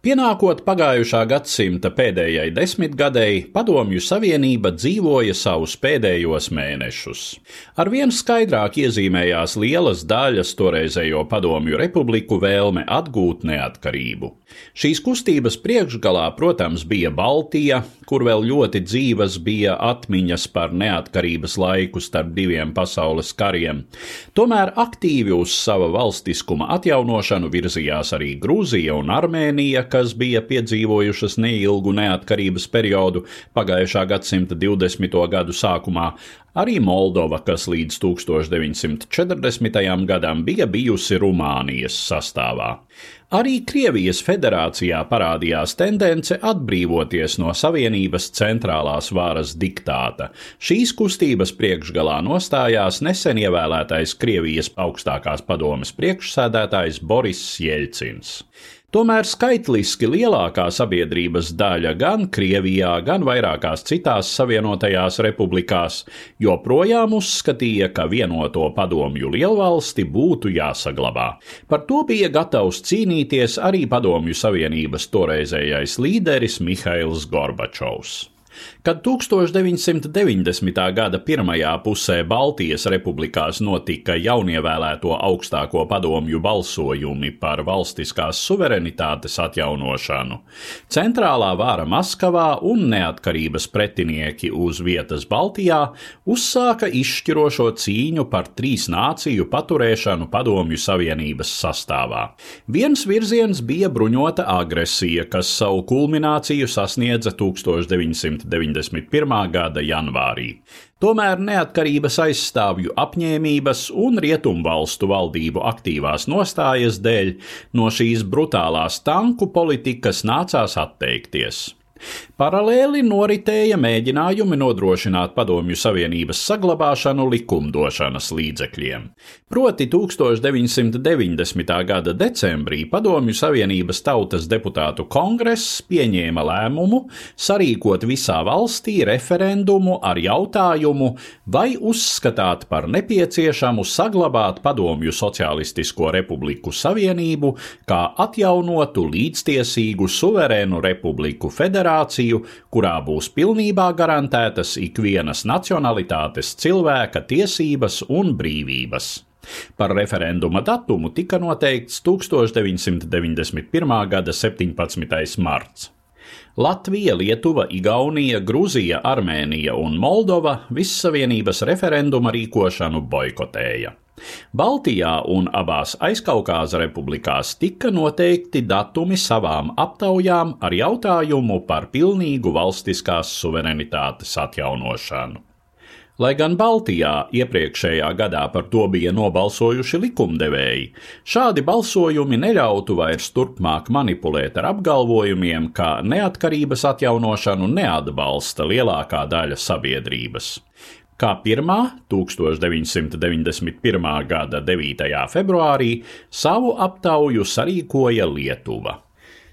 Pienākot pagājušā gadsimta pēdējai desmitgadēji, Padomju Savienība dzīvoja savus pēdējos mēnešus. Arvien skaidrāk iezīmējās lielas daļas toreizējo Padomju republiku vēlme atgūt neatkarību. Šīs kustības priekšgalā, protams, bija Baltija, kur vēl ļoti dzīvas bija atmiņas par neatkarības laiku starp diviem pasaules kariem. Tomēr aktīvi uz sava valstiskuma atjaunošanu virzījās arī Grūzija un Armēnija, kas bija piedzīvojušas neilgu neatkarības periodu pagājušā gadsimta 20. gadu sākumā, arī Moldova, kas līdz 1940. gadam bija bijusi Rumānijas sastāvā. Arī Krievijas federācijā parādījās tendence atbrīvoties no Savienības centrālās varas diktāta. Šīs kustības priekšgalā nostājās nesen ievēlētais Krievijas augstākās padomes priekšsēdētājs Boris Jeļcins. Tomēr skaitliski lielākā sabiedrības daļa gan Krievijā, gan vairākās citās savienotajās republikās joprojām uzskatīja, ka vienoto padomju lielvalsti būtu jāsaglabā. Par to bija gatavs cīnīties arī Padomju Savienības toreizējais līderis Mihails Gorbačovs. Kad 1990. gada pirmajā pusē Baltijas republikās notika jaunievēlēto augstāko padomju balsojumi par valstiskās suverenitātes atjaunošanu, centrālā vāra Maskavā un neatkarības pretinieki uz vietas Baltijā uzsāka izšķirošo cīņu par trīs nāciju paturēšanu padomju savienības sastāvā. Viens virziens bija bruņota agresija, kas savu kulmināciju sasniedza 1990. 91. gada janvārī. Tomēr neatkarības aizstāvju apņēmības un rietumvalstu valdību aktīvās nostājas dēļ no šīs brutālās tanku politikas nācās atteikties. Paralēli noritēja mēģinājumi nodrošināt Padomju Savienības saglabāšanu likumdošanas līdzekļiem. Proti 1990. gada decembrī Padomju Savienības Tautas deputātu kongress pieņēma lēmumu sarīkot visā valstī referendumu ar jautājumu, vai uzskatāt par nepieciešamu saglabāt Padomju Socialistisko Republiku Savienību kā atjaunotu līdztiesīgu suverēnu republiku federāciju federāciju, kurā būs pilnībā garantētas ikvienas nacionalitātes cilvēka tiesības un brīvības. Par referenduma datumu tika noteikts 1991. gada 17. marts. Latvija, Lietuva, Igaunija, Grūzija, Armēnija un Moldova vissavienības referenduma rīkošanu boikotēja. Baltijā un abās aizkaukāza republikās tika noteikti datumi savām aptaujām ar jautājumu par pilnīgu valstiskās suverenitātes atjaunošanu. Lai gan Baltijā iepriekšējā gadā par to bija nobalsojuši likumdevēji, šādi balsojumi neļautu vairs turpmāk manipulēt ar apgalvojumiem, ka neatkarības atjaunošanu neatbalsta lielākā daļa sabiedrības. Kā pirmā 1991. gada 9. februārī savu aptauju sarīkoja Lietuva.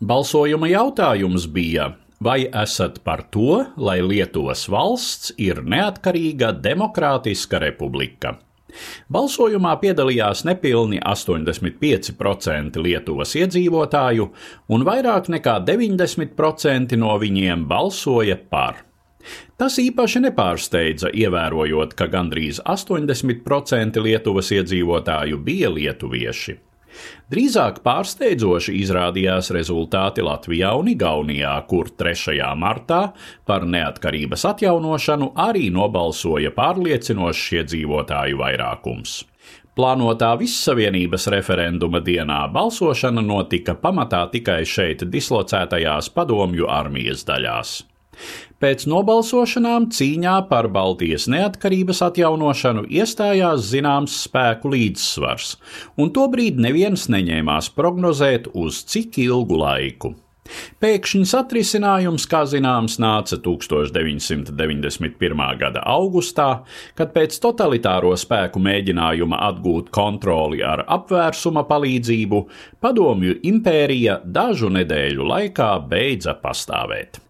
Balsojuma jautājums bija, vai esat par to, lai Lietuvas valsts ir neatkarīga demokrātiska republika? Balsojumā piedalījās nepilni 85% Lietuvas iedzīvotāju, un vairāk nekā 90% no viņiem balsoja par. Tas īpaši nepārsteidza, ievērojot, ka gandrīz 80% Lietuvas iedzīvotāju bija lietuvieši. Drīzāk pārsteidzoši izrādījās rezultāti Latvijā un Igaunijā, kur 3. martā par neatkarības atjaunošanu arī nobalsoja pārliecinošs iedzīvotāju vairākums. Plānotā vissavienības referenduma dienā balsošana notika pamatā tikai šeit dislocētajās padomju armijas daļās. Pēc nobalsošanām cīņā par Baltijas neatkarības atjaunošanu iestājās zināms spēku līdzsvars, un tobrīd neviens neņēmās prognozēt, uz cik ilgu laiku. Pēkšņs atrisinājums, kā zināms, nāca 1991. gada augustā, kad pēc totalitāro spēku mēģinājuma atgūt kontroli ar apvērsuma palīdzību, padomju impērija dažu nedēļu laikā beidza pastāvēt